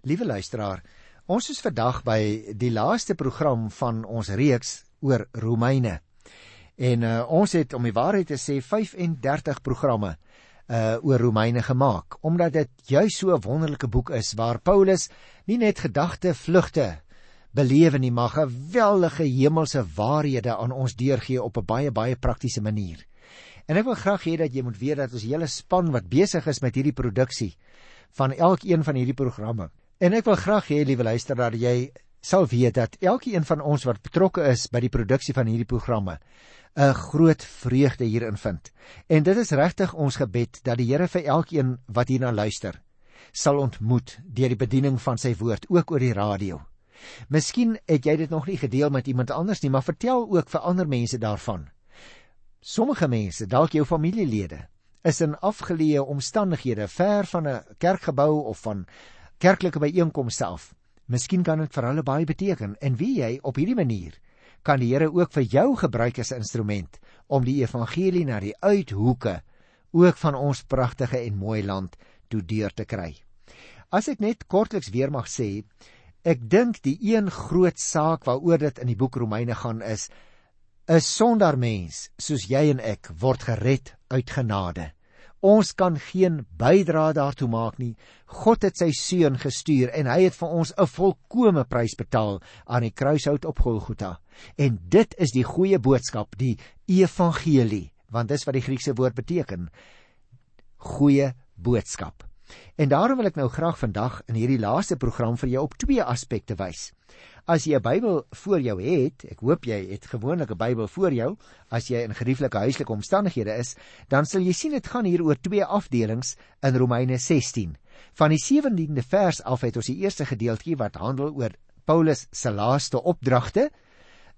Liewe luisteraar, ons is vandag by die laaste program van ons reeks oor Romeine. En uh, ons het om die waarheid te sê 35 programme uh oor Romeine gemaak omdat dit juis so 'n wonderlike boek is waar Paulus nie net gedagte vlugte belewe nie maar geweldige hemelse waarhede aan ons deurgee op 'n baie baie praktiese manier. En ek wil graag hê dat jy moet weet dat ons hele span wat besig is met hierdie produksie van elkeen van hierdie programme. En ek wil graag hê liewe luisteraar jy sal weet dat elkeen van ons wat betrokke is by die produksie van hierdie programme 'n groot vreugde hierin vind. En dit is regtig ons gebed dat die Here vir elkeen wat hierna luister sal ontmoet deur die bediening van sy woord ook oor die radio. Miskien het jy dit nog nie gedeel met iemand anders nie, maar vertel ook vir ander mense daarvan. Sommige mense, dalk jou familielede, is in afgeleë omstandighede, ver van 'n kerkgebou of van kerklike byeenkomste af. Miskien kan dit vir hulle baie beteken en wie jy op hierdie manier kan die Here ook vir jou gebruik as 'n instrument om die evangelie na die uithoeke ook van ons pragtige en mooi land toe deur te kry. As ek net kortliks weer mag sê, ek dink die een groot saak waaroor dit in die boek Romeine gaan is 'n sondaar mens soos jy en ek word gered uit genade. Ons kan geen bydrae daartoe maak nie. God het sy seun gestuur en hy het vir ons 'n volkomme prys betaal aan die kruishout op Golgotha. En dit is die goeie boodskap, die evangelie, want dis wat die Griekse woord beteken. Goeie boodskap. En daarom wil ek nou graag vandag in hierdie laaste program vir jou op twee aspekte wys. As jy 'n Bybel voor jou het, ek hoop jy het gewoonlik 'n Bybel voor jou, as jy in gerieflike huislike omstandighede is, dan sal jy sien dit gaan hier oor twee afdelings in Romeine 16. Van die 17de vers af het ons die eerste gedeeltjie wat handel oor Paulus se laaste opdragte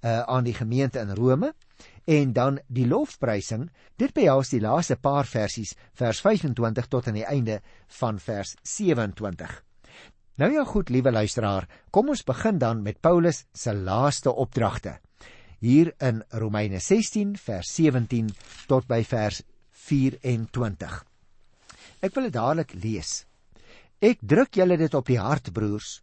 uh, aan die gemeente in Rome en dan die lofprysing. Dit behels die laaste paar versies, vers 25 tot aan die einde van vers 27. Nou ja goed, liewe luisteraar, kom ons begin dan met Paulus se laaste opdragte. Hier in Romeine 16 vers 17 tot by vers 24. Ek wil dit dadelik lees. Ek druk julle dit op die hart, broers.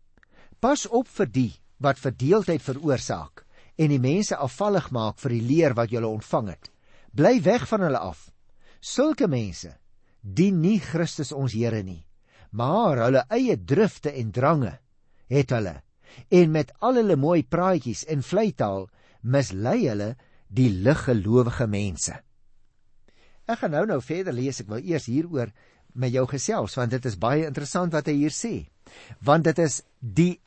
Pas op vir die wat verdeeldheid veroorsaak en die mense afvallig maak vir die leer wat julle ontvang het. Bly weg van hulle af. Sulke mense dien nie Christus ons Here nie maar hulle eie drifte en drange het hulle en met al hulle mooi praatjies en vleitaal mislei hulle die liggelowige mense. Ek gaan nou nou verder lees, ek wil eers hieroor met jou gesels want dit is baie interessant wat hy hier sê. Want dit is die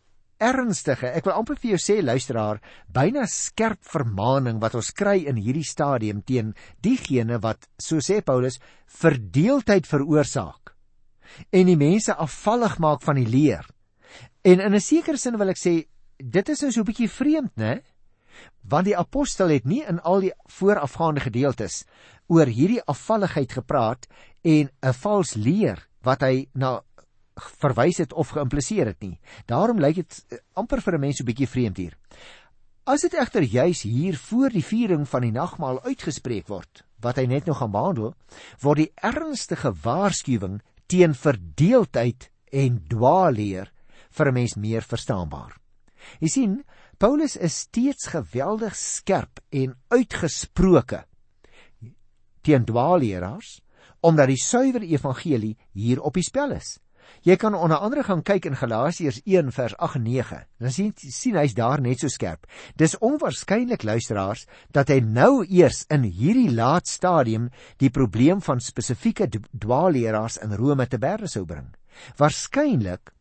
ernstige, ek wil amper vir jou sê luisteraar, byna skerp vermaaning wat ons kry in hierdie stadium teen diegene wat, so sê Paulus, verdeeldheid veroorsaak en die mense afvallig maak van die leer. En in 'n sekere sin wil ek sê dit is nou so 'n bietjie vreemd, né? Want die apostel het nie in al die voorafgaande gedeeltes oor hierdie afvalligheid gepraat en 'n vals leer wat hy na verwys het of geïmpliseer het nie. Daarom lyk dit eh, amper vir 'n mens so bietjie vreemd hier. As dit egter juis hier voor die viering van die nagmaal uitgespreek word, wat hy net nou gaan behandel, word die ernstige waarskuwing teen verdeeldheid en dwaalleer vir 'n mens meer verstaanbaar. Jy sien, Paulus is steeds geweldig skerp en uitgesproke teen dwaalleraars omdat die suiwer evangelie hier op die spel is. Jy kan onder andere gaan kyk in Galasiërs 1 vers 8 en 9. Dan sien sien hy's daar net so skerp. Dis onwaarskynlik luisteraars dat hy nou eers in hierdie laat stadium die probleem van spesifieke dwaalleraars in Rome te berde sou bring. Waarskynlik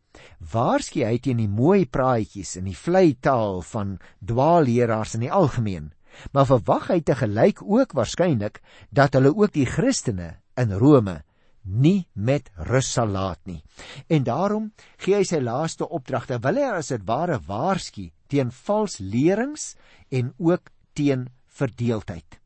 waarsku hy teen die mooi praatjies en die vlei taal van dwaalleraars in die algemeen. Maar verwag hy te gelyk ook waarskynlik dat hulle ook die Christene in Rome nie met rus sal laat nie. En daarom gee hy sy laaste opdragte, wil hy as dit ware waarsku teen vals leerings en ook teen verdeeldheid.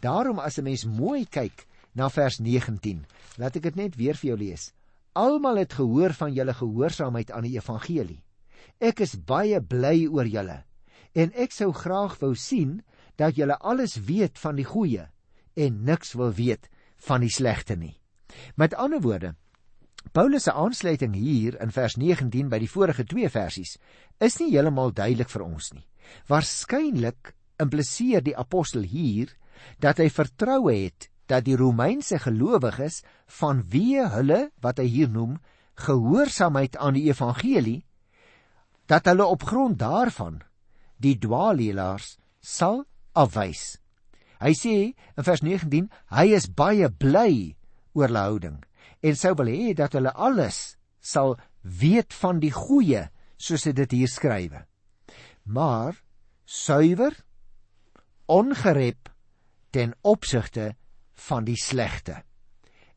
Daarom as 'n mens mooi kyk na vers 19, laat ek dit net weer vir jou lees. Almal het gehoor van julle gehoorsaamheid aan die evangelie. Ek is baie bly oor julle en ek sou graag wou sien dat julle alles weet van die goeie en niks wil weet van die slegte nie. Met ander woorde, Paulus se aansluiting hier in vers 19 by die vorige twee versies is nie heeltemal duidelik vir ons nie. Waarskynlik impliseer die apostel hier dat hy vertroue het dat die Romeinse gelowiges van wie hulle wat hy hier noem gehoorsaamheid aan die evangelie dat hulle op grond daarvan die dwaalleraars sal afwys. Hy sê in vers 19 hy is baie bly oor hulle houding en sou wil hê dat hulle alles sal weet van die goeie soos hy dit hier skrywe. Maar suiwer ongerep ten opsigte van die slegte.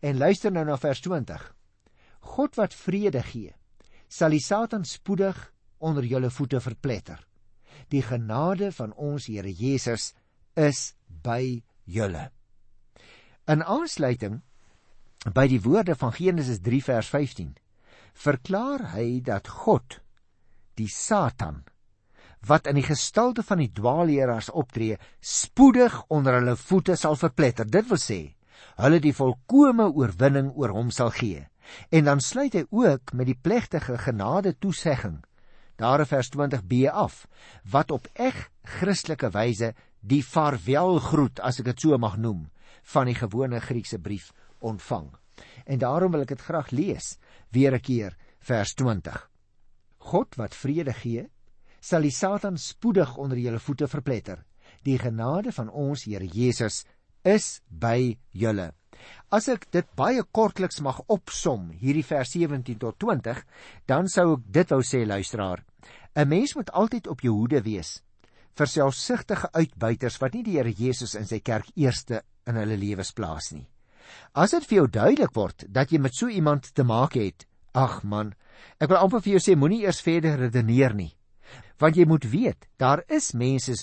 En luister nou na vers 20. God wat vrede gee, sal die Satan spoedig onder julle voete verpletter. Die genade van ons Here Jesus is by julle. In aansluiting by die woorde van Genesis 3 vers 15 verklaar hy dat God die Satan wat in die gestalte van die dwaalleraars optree, spoedig onder hulle voete sal verpletter. Dit wil sê, hulle die volkomme oorwinning oor hom sal gee. En dan sluit hy ook met die plegtige genade toesegging daar in vers 20b af wat op eg Christelike wyse die vaarwel groet as ek dit so mag noem van die gewone Griekse brief ontvang. En daarom wil ek dit graag lees weer 'n keer vers 20. God wat vrede gee sal die Satan spoedig onder julle voete verpletter. Die genade van ons Here Jesus is by julle. As ek dit baie kortliks mag opsom, hierdie vers 17 tot 20, dan sou ek dit wou sê luisteraar, 'n mens moet altyd op jou hoede wees vir selfsugtige uitbuiters wat nie die Here Jesus in sy kerk eerste in hulle lewens plaas nie. As dit vir jou duidelik word dat jy met so iemand te maak het, ag man, ek wil amper vir jou sê moenie eers verder redeneer nie want jy moet weet daar is mense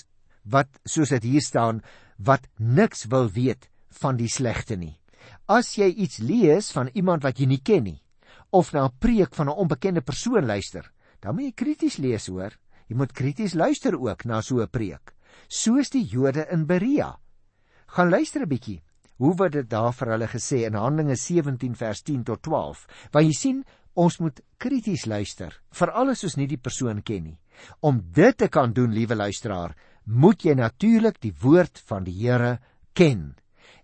wat soos dit hier staan wat niks wil weet van die slegte nie. As jy iets lees van iemand wat jy nie ken nie of na 'n preek van 'n onbekende persoon luister dan moet jy krities lees hoor. Jy moet krities luister ook na so 'n preek soos die Jode in Berea. Gaan luister 'n bietjie hoe word dit daar vir hulle gesê in Handelinge 17 vers 10 tot 12 waar jy sien ons moet krities luister vir alles soos nie die persoon ken nie Om dit te kan doen, liewe luisteraar, moet jy natuurlik die woord van die Here ken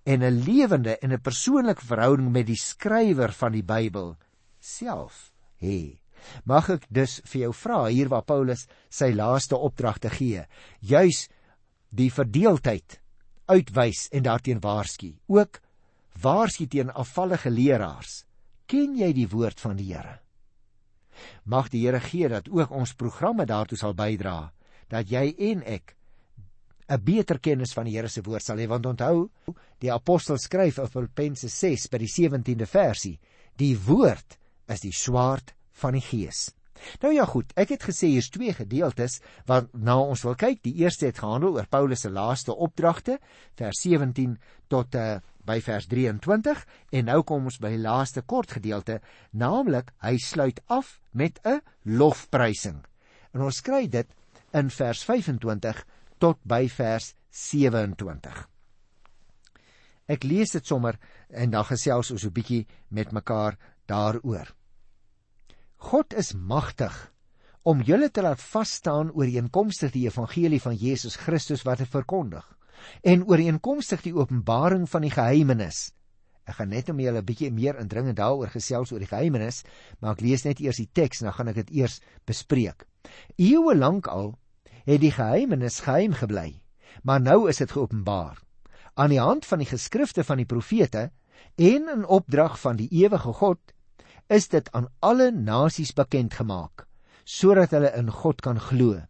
en 'n lewende en 'n persoonlike verhouding met die skrywer van die Bybel self hê. Mag ek dus vir jou vra hier waar Paulus sy laaste opdragte gee, juis die verdeeldheid uitwys en daarteen waarsku. Ook waarsku teen afvallige leraars. Ken jy die woord van die Here? Mag die Here gee dat ook ons programme daartoe sal bydra dat jy en ek 'n beter kennis van die Here se woord sal hê want onthou die apostel skryf in Filippense 6 by die 17de versie die woord is die swaard van die gees. Nou ja goed, ek het gesê hier's twee gedeeltes nou ons wil kyk. Die eerste het gehandel oor Paulus se laaste opdragte, vers 17 tot uh, by vers 23 en nou kom ons by die laaste kort gedeelte, naamlik hy sluit af met 'n lofprysing. En ons kry dit in vers 25 tot by vers 27. Ek lees dit sommer en dan gesels ons 'n bietjie met mekaar daaroor. God is magtig om julle te laat vas staan oor die inkomste die evangelie van Jesus Christus wat hy verkondig en ooreenkomstig die openbaring van die geheimenis. Ek gaan net om julle 'n bietjie meer indringend daaroor gesels oor die geheimenis, maar ek lees net eers die teks en dan gaan ek dit eers bespreek. Eeue lank al het die geheimenis geheim gebly, maar nou is dit geopenbaar. Aan die hand van die geskrifte van die profete en in opdrag van die ewige God is dit aan alle nasies bekend gemaak sodat hulle in God kan glo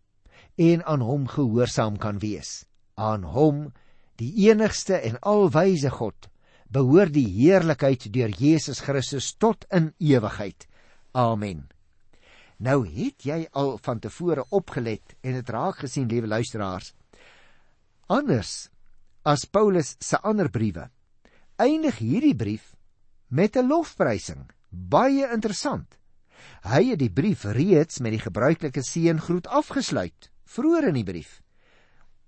en aan hom gehoorsaam kan wees. Aan hom die enigste en alwyse God behoort die heerlikheid deur Jesus Christus tot in ewigheid. Amen. Nou het jy al van tevore opgelet en dit raak gesien liewe luisteraars. Anders as Paulus se ander briewe eindig hierdie brief met 'n lofprysing baie interessant hy het die brief reeds met die gebruikelike seëngroet afgesluit vroeër in die brief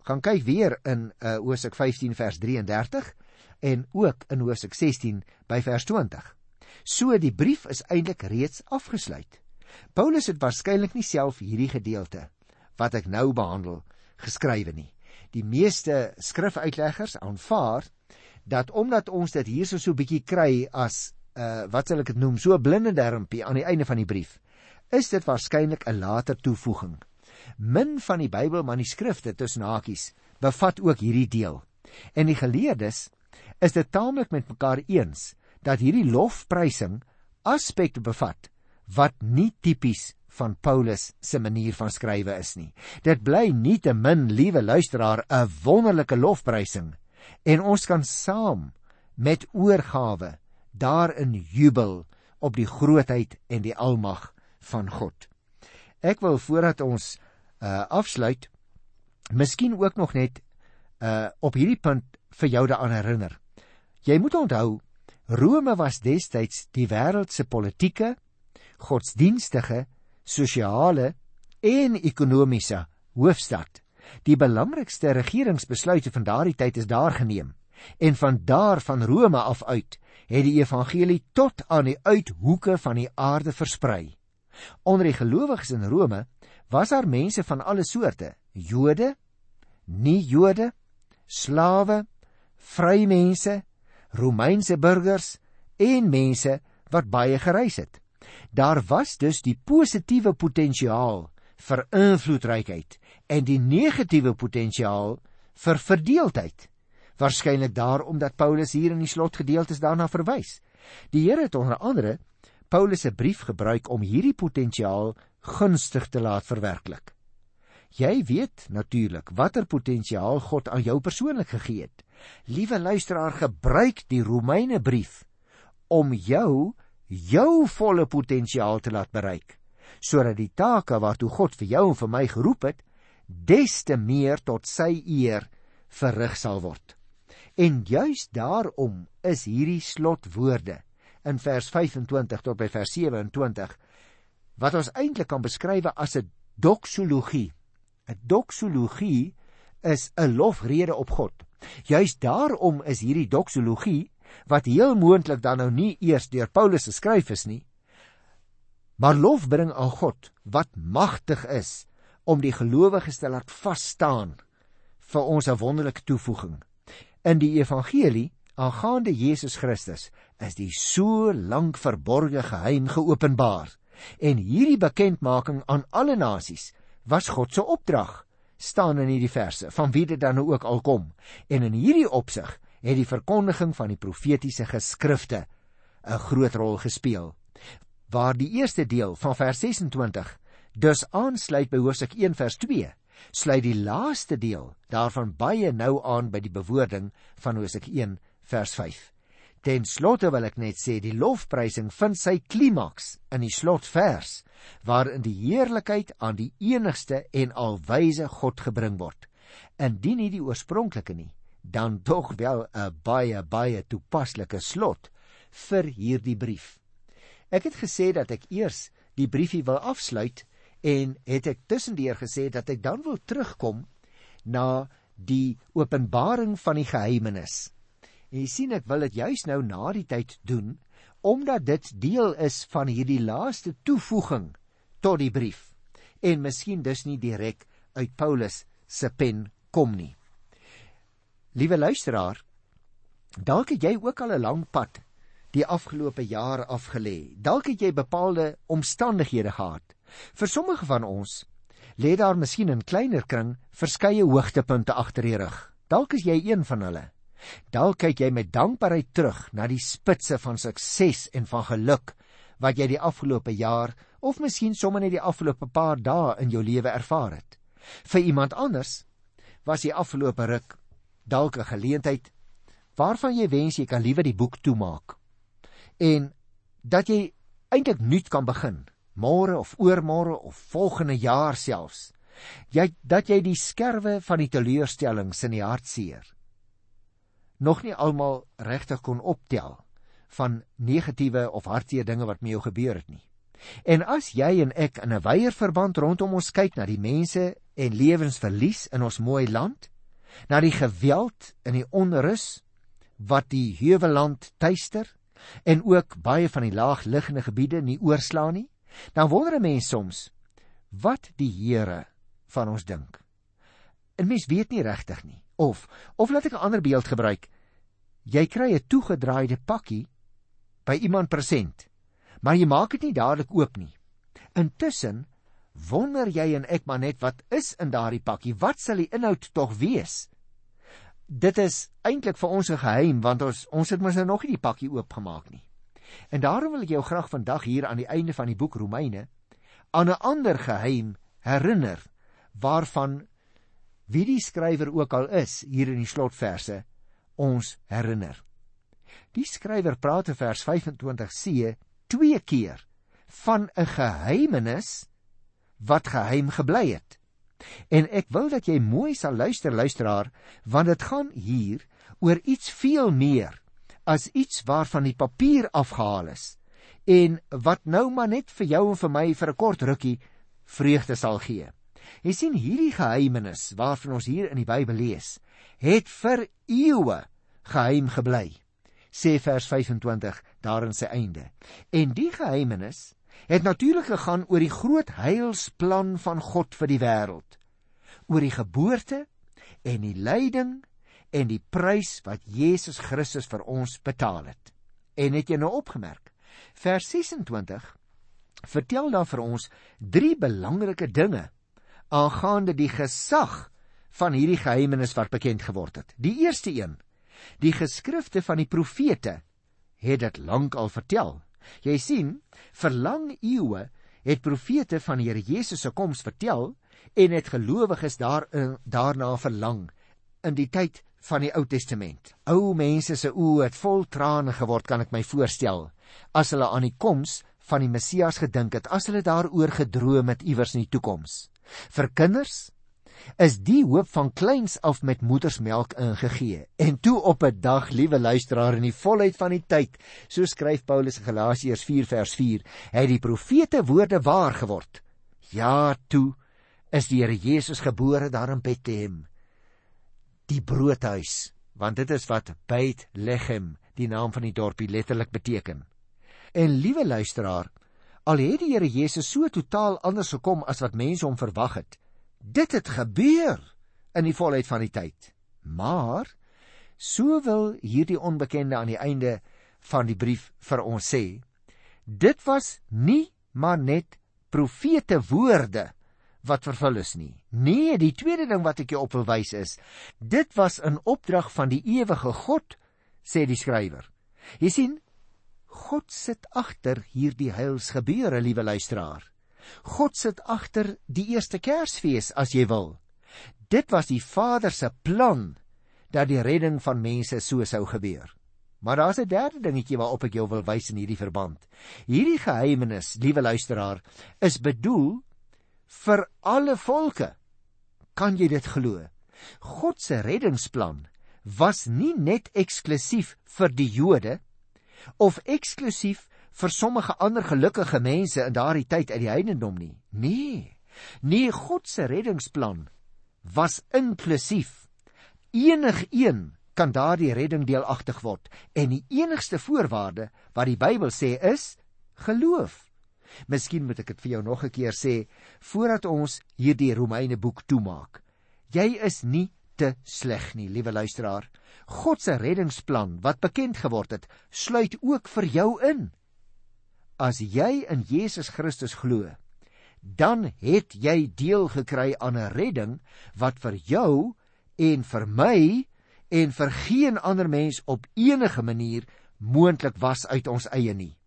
gaan kyk weer in uh, Hosea 15 vers 33 en ook in Hosea 16 by vers 20. So die brief is eintlik reeds afgesluit. Paulus het waarskynlik nie self hierdie gedeelte wat ek nou behandel geskrywe nie. Die meeste skrifuitleggers aanvaar dat omdat ons dit hierso so 'n bietjie kry as uh wat sal ek dit noem, so 'n blinde dermpie aan die einde van die brief, is dit waarskynlik 'n later toevoeging. Min van die Bybelmanuskrifte tussen hakies bevat ook hierdie deel. En die geleerdes is dit taamlik met mekaar eens dat hierdie lofprysing aspekte bevat wat nie tipies van Paulus se manier van skrywe is nie. Dit bly nietemin, liewe luisteraar, 'n wonderlike lofprysing en ons kan saam met oorgawe daarin jubel op die grootheid en die almag van God. Ek wil voordat ons uh afsluit miskien ook nog net uh op hierdie punt vir jou daaraan herinner. Jy moet onthou Rome was destyds die wêreld se politieke, godsdienstige, sosiale en ekonomiese hoofstad. Die belangrikste regeringsbesluite van daardie tyd is daar geneem en van daar van Rome af uit het die evangelie tot aan die uithoeke van die aarde versprei. Onder die gelowiges in Rome was daar mense van alle soorte: Jode, nie-Jode, slawe, vrymense, Romeinse burgers en mense wat baie gereis het. Daar was dus die positiewe potensiaal vir invloedrykheid en die negatiewe potensiaal vir verdeeldheid. Waarskynlik daarom dat Paulus hier in die slotgedeeltes daarna verwys. Die Here het onder andere Paulus se brief gebruik om hierdie potensiaal gunstig te laat verwerklik. Jy weet natuurlik watter potensiaal God aan jou persoonlik gegee het. Liewe luisteraar, gebruik die Romeine brief om jou jou volle potensiaal te laat bereik sodat die take waartoe God vir jou en vir my geroep het des te meer tot sy eer verrig sal word. En juis daarom is hierdie slotwoorde in vers 25 tot by vers 27 wat ons eintlik kan beskryf as 'n doxologie. 'n Doxologie is 'n lofrede op God. Juis daarom is hierdie doxologie wat heel moontlik dan nou nie eers deur Paulus geskryf is nie, maar lofbring aan God wat magtig is om die gelowiges te laat vas staan vir ons 'n wonderlike toevoeging. In die evangelie aangaande Jesus Christus is die so lank verborgde geheim geopenbaar. En hierdie bekendmaking aan alle nasies was God se opdrag staan in hierdie verse van wie dit dan nou ook al kom. En in hierdie opsig het die verkondiging van die profetiese geskrifte 'n groot rol gespeel waar die eerste deel van vers 26 dus aansluit by Hosea 1 vers 2 sluit die laaste deel daarvan baie nou aan by die bewoording van Hosea 1 vers 5 Ten slotte wil ek net sê die lofprysing vind sy klimaks in die slotvers waarin die heerlikheid aan die enigste en alwyse God gebring word. Indien nie die oorspronklike nie, dan tog wel 'n baie baie toepaslike slot vir hierdie brief. Ek het gesê dat ek eers die briefie wil afsluit en het ek tussendeur gesê dat ek dan wil terugkom na die openbaring van die geheimenis. En jy sien ek wil dit juis nou na die tyd doen omdat dit deel is van hierdie laaste toevoeging tot die brief en miskien dus nie direk uit Paulus se pen kom nie. Liewe luisteraar, dalk het jy ook al 'n lang pad die afgelope jare afgelê. Dalk het jy bepaalde omstandighede gehad. Vir sommige van ons lê daar miskien in kleiner kring verskeie hoogtepunte agter die rug. Dalk is jy een van hulle. Dalk kyk jy met dankbaarheid terug na die spitse van sukses en van geluk wat jy die afgelope jaar of miskien sommer net die afgelope paar dae in jou lewe ervaar het. Vir iemand anders was die afgelope ruk dalk 'n geleentheid waarvan jy wens jy kan liewer die boek toemaak. En dat jy eintlik nuut kan begin, môre of oormôre of volgende jaar selfs. Jy dat jy die skerwe van die teleurstellings in die hart seer nog nie almal regtig kon optel van negatiewe of hartseer dinge wat met jou gebeur het nie. En as jy en ek in 'n wyeer verband rondom ons kyk na die mense en lewensverlies in ons mooi land, na die geweld en die onrus wat die heuwelland tuister en ook baie van die laagliggende gebiede nie oorslaan nie, dan wonder 'n mens soms wat die Here van ons dink. 'n Mens weet nie regtig nie. Of of laat ek 'n ander beeld gebruik. Jy kry 'n toegedraaide pakkie by iemand present, maar jy maak dit nie dadelik oop nie. Intussen wonder jy en ek maar net wat is in daardie pakkie? Wat sal die inhoud tog wees? Dit is eintlik vir ons 'n geheim want ons ons het mos nou nog nie die pakkie oopgemaak nie. En daarom wil ek jou graag vandag hier aan die einde van die boek Romeine aan 'n ander geheim herinner waarvan wie die skrywer ook al is hier in die slotverse ons herinner. Die skrywer praat in vers 25c twee keer van 'n geheimenis wat geheim gebly het. En ek wil dat jy mooi sal luister luisteraar, want dit gaan hier oor iets veel meer as iets waarvan die papier afgehaal is en wat nou maar net vir jou en vir my vir 'n kort rukkie vreugde sal gee. Jy sien hierdie geheimenis waarvan ons hier in die Bybel lees, het vir eeue geheim gebly. Sê vers 25 daar in sy einde. En die geheimenis het natuurlik gegaan oor die groot heilsplan van God vir die wêreld. Oor die geboorte en die lyding en die prys wat Jesus Christus vir ons betaal het. En het jy nou opgemerk? Vers 26 vertel dan vir ons drie belangrike dinge aangaande die gesag van hierdie geheimenis wat bekend geword het. Die eerste een, die geskrifte van die profete het dit lank al vertel. Jy sien, vir lang eeue het profete van die Here Jesus se koms vertel en het gelowiges daar daarna verlang in die tyd van die Ou Testament. Ou mense se oë het vol trane geword, kan ek my voorstel, as hulle aan die koms van die Messias gedink het, as hulle daaroor gedroom het iewers in die toekoms. Vir kinders is die hoop van kleins af met moedersmelk ingegee. En toe op 'n dag, liewe luisteraar, in die volheid van die tyd, so skryf Paulus in Galasiërs 4 vers 4, het die profete woorde waar geword. Ja, toe is die Here Jesus gebore daar in Bethlehem. Die broodhuis, want dit is wat Bethlehem, die naam van die dorpie letterlik beteken. En liewe luisteraar, al het die Here Jesus so totaal anders gekom as wat mense hom verwag het, Dit het gebeur in die volheid van die tyd. Maar so wil hierdie onbekende aan die einde van die brief vir ons sê, dit was nie maar net profete woorde wat vervul is nie. Nee, die tweede ding wat ek jou op wil wys is, dit was 'n opdrag van die ewige God, sê die skrywer. Jy sien, God sit agter hierdie heilsgebeure, liewe luisteraar. God sit agter die eerste Kersfees as jy wil. Dit was die Vader se plan dat die redding van mense so sou gebeur. Maar daar's 'n derde dingetjie waarop ek jou wil wys in hierdie verband. Hierdie geheimenis, liewe luisteraar, is bedoel vir alle volke. Kan jy dit glo? God se reddingsplan was nie net eksklusief vir die Jode of eksklusief vir sommige ander gelukkige mense in daardie tyd uit die heidendom nie. Nee. Nee, God se reddingsplan was inklusief. Enigeen kan daardie redding deelagtig word en die enigste voorwaarde wat die Bybel sê is geloof. Miskien moet ek dit vir jou nog 'n keer sê voordat ons hierdie Romeine boek toemaak. Jy is nie te sleg nie, liewe luisteraar. God se reddingsplan wat bekend geword het, sluit ook vir jou in as jy in Jesus Christus glo, dan het jy deel gekry aan 'n redding wat vir jou en vir my en vir geen ander mens op enige manier moontlik was uit ons eie nie.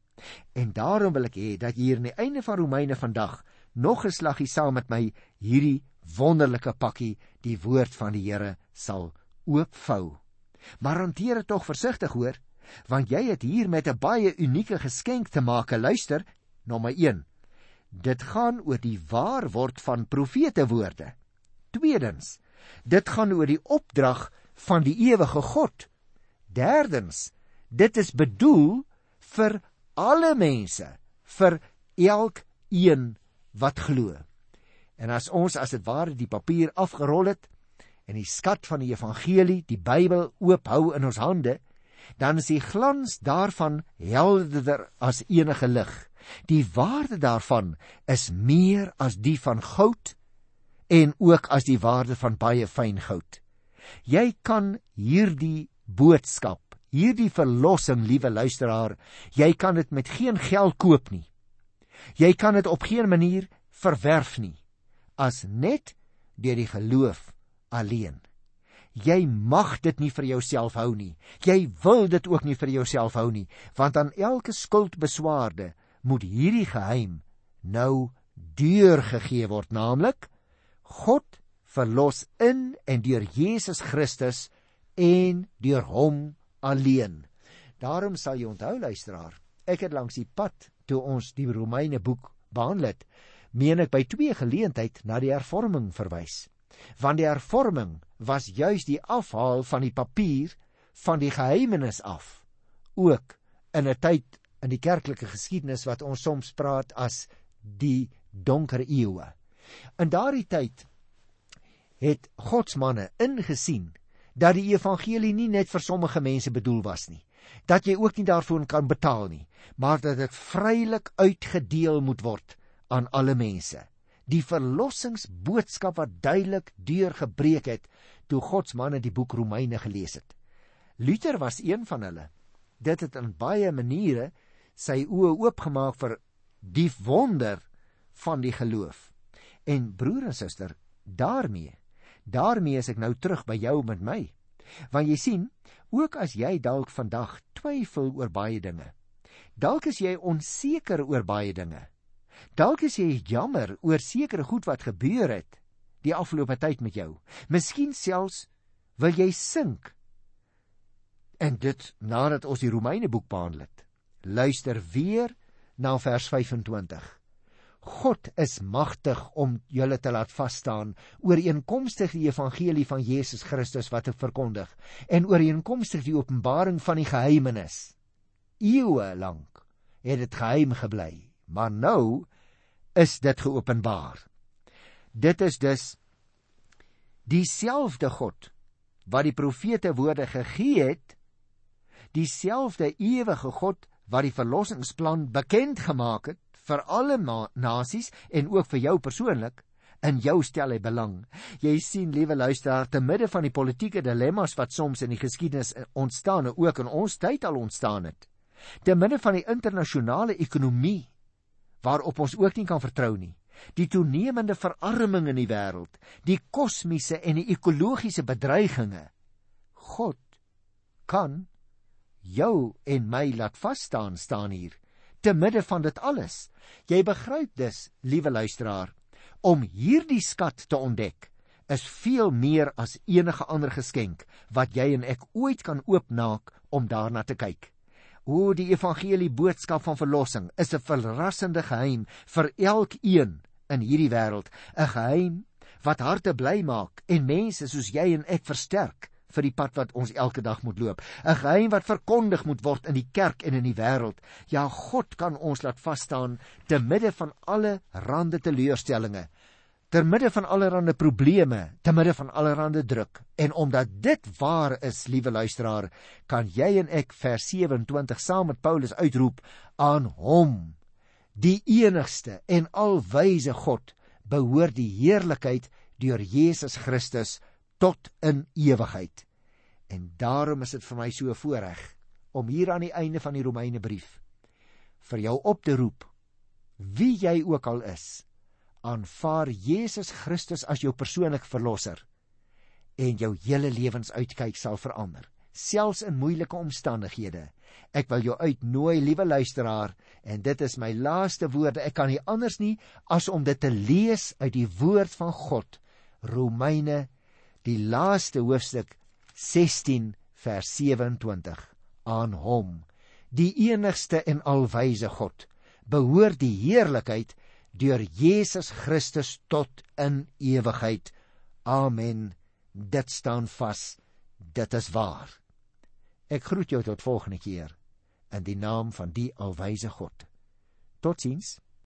En daarom wil ek hê dat hier aan die einde van Romeine vandag nog 'n slaggie saam met my hierdie wonderlike pakkie, die woord van die Here sal oopvou. Maar hanteer dit tog versigtig hoor want jy het hier met 'n baie unieke geskenk te maak. Luister, nommer 1. Dit gaan oor die waar word van profete woorde. Tweedens, dit gaan oor die opdrag van die ewige God. Derdens, dit is bedoel vir alle mense, vir elkeen wat glo. En as ons as dit ware die papier afgerol het en die skat van die evangelie, die Bybel oop hou in ons hande, dan is die glans daarvan helderder as enige lig. Die waarde daarvan is meer as die van goud en ook as die waarde van baie fyn goud. Jy kan hierdie boodskap, hierdie verlossing, liewe luisteraar, jy kan dit met geen geld koop nie. Jy kan dit op geen manier verwerf nie as net deur die geloof alleen. Jy mag dit nie vir jouself hou nie. Jy wil dit ook nie vir jouself hou nie, want aan elke skuldbeswaarde moet hierdie geheim nou deurgegee word, naamlik God verlos in en deur Jesus Christus en deur hom alleen. Daarom sal jy onthou luisteraar, ek het langs die pad toe ons die Romeine boek behandel het, meen ek by twee geleenthede na die hervorming verwys. Want die hervorming was juis die afhaal van die papier van die geheimenis af. Ook in 'n tyd in die kerklike geskiedenis wat ons soms praat as die donker eeue. In daardie tyd het godsmanne ingesien dat die evangelie nie net vir sommige mense bedoel was nie, dat jy ook nie daarvoor kan betaal nie, maar dat dit vrylik uitgedeel moet word aan alle mense. Die verlossingsboodskap wat duidelik deurgebreek het toe godsmanne die boek Romeine gelees het. Luther was een van hulle. Dit het in baie maniere sy oë oopgemaak vir die wonder van die geloof. En broer en suster, daarmee Daarmee is ek nou terug by jou met my. Want jy sien, ook as jy dalk vandag twyfel oor baie dinge. Dalk is jy onseker oor baie dinge. Dalk is jy jammer oor sekere goed wat gebeur het die afgelope tyd met jou. Miskien selfs wil jy sink. En dit nadat ons die Romeine boek behandel het. Luister weer na vers 25. God is magtig om julle te laat vas staan ooreenkomstig die evangelie van Jesus Christus wat ek verkondig en ooreenkomstig die openbaring van die geheimenis. Eeue lank het dit geheim gebly, maar nou is dit geopenbaar. Dit is dus dieselfde God wat die profete woorde gegee het, dieselfde ewige God wat die verlossingsplan bekend gemaak het vir alle nasies en ook vir jou persoonlik in jou stel hy belang. Jy sien, liewe luisteraar, te midde van die politieke dilemma's wat soms in die geskiedenis ontstaan en ook in ons tyd al ontstaan het. Te midde van die internasionale ekonomie waarop ons ook nie kan vertrou nie. Die toenemende verarming in die wêreld, die kosmiese en die ekologiese bedreigings. God kan jou en my laat vas staan staan hier te midde van dit alles. Jy begryp dus, liewe luisteraar, om hierdie skat te ontdek is veel meer as enige ander geskenk wat jy en ek ooit kan oopmaak om daarna te kyk. O, die evangelie boodskap van verlossing is 'n verrassende geheim vir elkeen in hierdie wêreld, 'n geheim wat harte bly maak en mense soos jy en ek versterk vir die pad wat ons elke dag moet loop. 'n Geheim wat verkondig moet word in die kerk en in die wêreld. Ja, God kan ons laat vas staan te midde van alle rande teleurstellings, te midde van allerlei probleme, te midde van allerlei druk. En omdat dit waar is, liewe luisteraar, kan jy en ek vers 27 saam met Paulus uitroep aan hom, die enigste en alwyse God, behoort die heerlikheid deur Jesus Christus tot in ewigheid. En daarom is dit vir my so voorreg om hier aan die einde van die Romeine brief vir jou op te roep wie jy ook al is aanvaar Jesus Christus as jou persoonlike verlosser en jou hele lewensuitkyk sal verander selfs in moeilike omstandighede ek wil jou uitnooi liewe luisteraar en dit is my laaste woorde ek kan nie anders nie as om dit te lees uit die woord van God Romeine die laaste hoofstuk 16 vers 27 aan hom die enigste en alwyse God behoort die heerlikheid deur Jesus Christus tot in ewigheid. Amen. Dit staan vas. Dit is waar. Ek groet jou tot volgende keer in die naam van die alwyse God. Totiens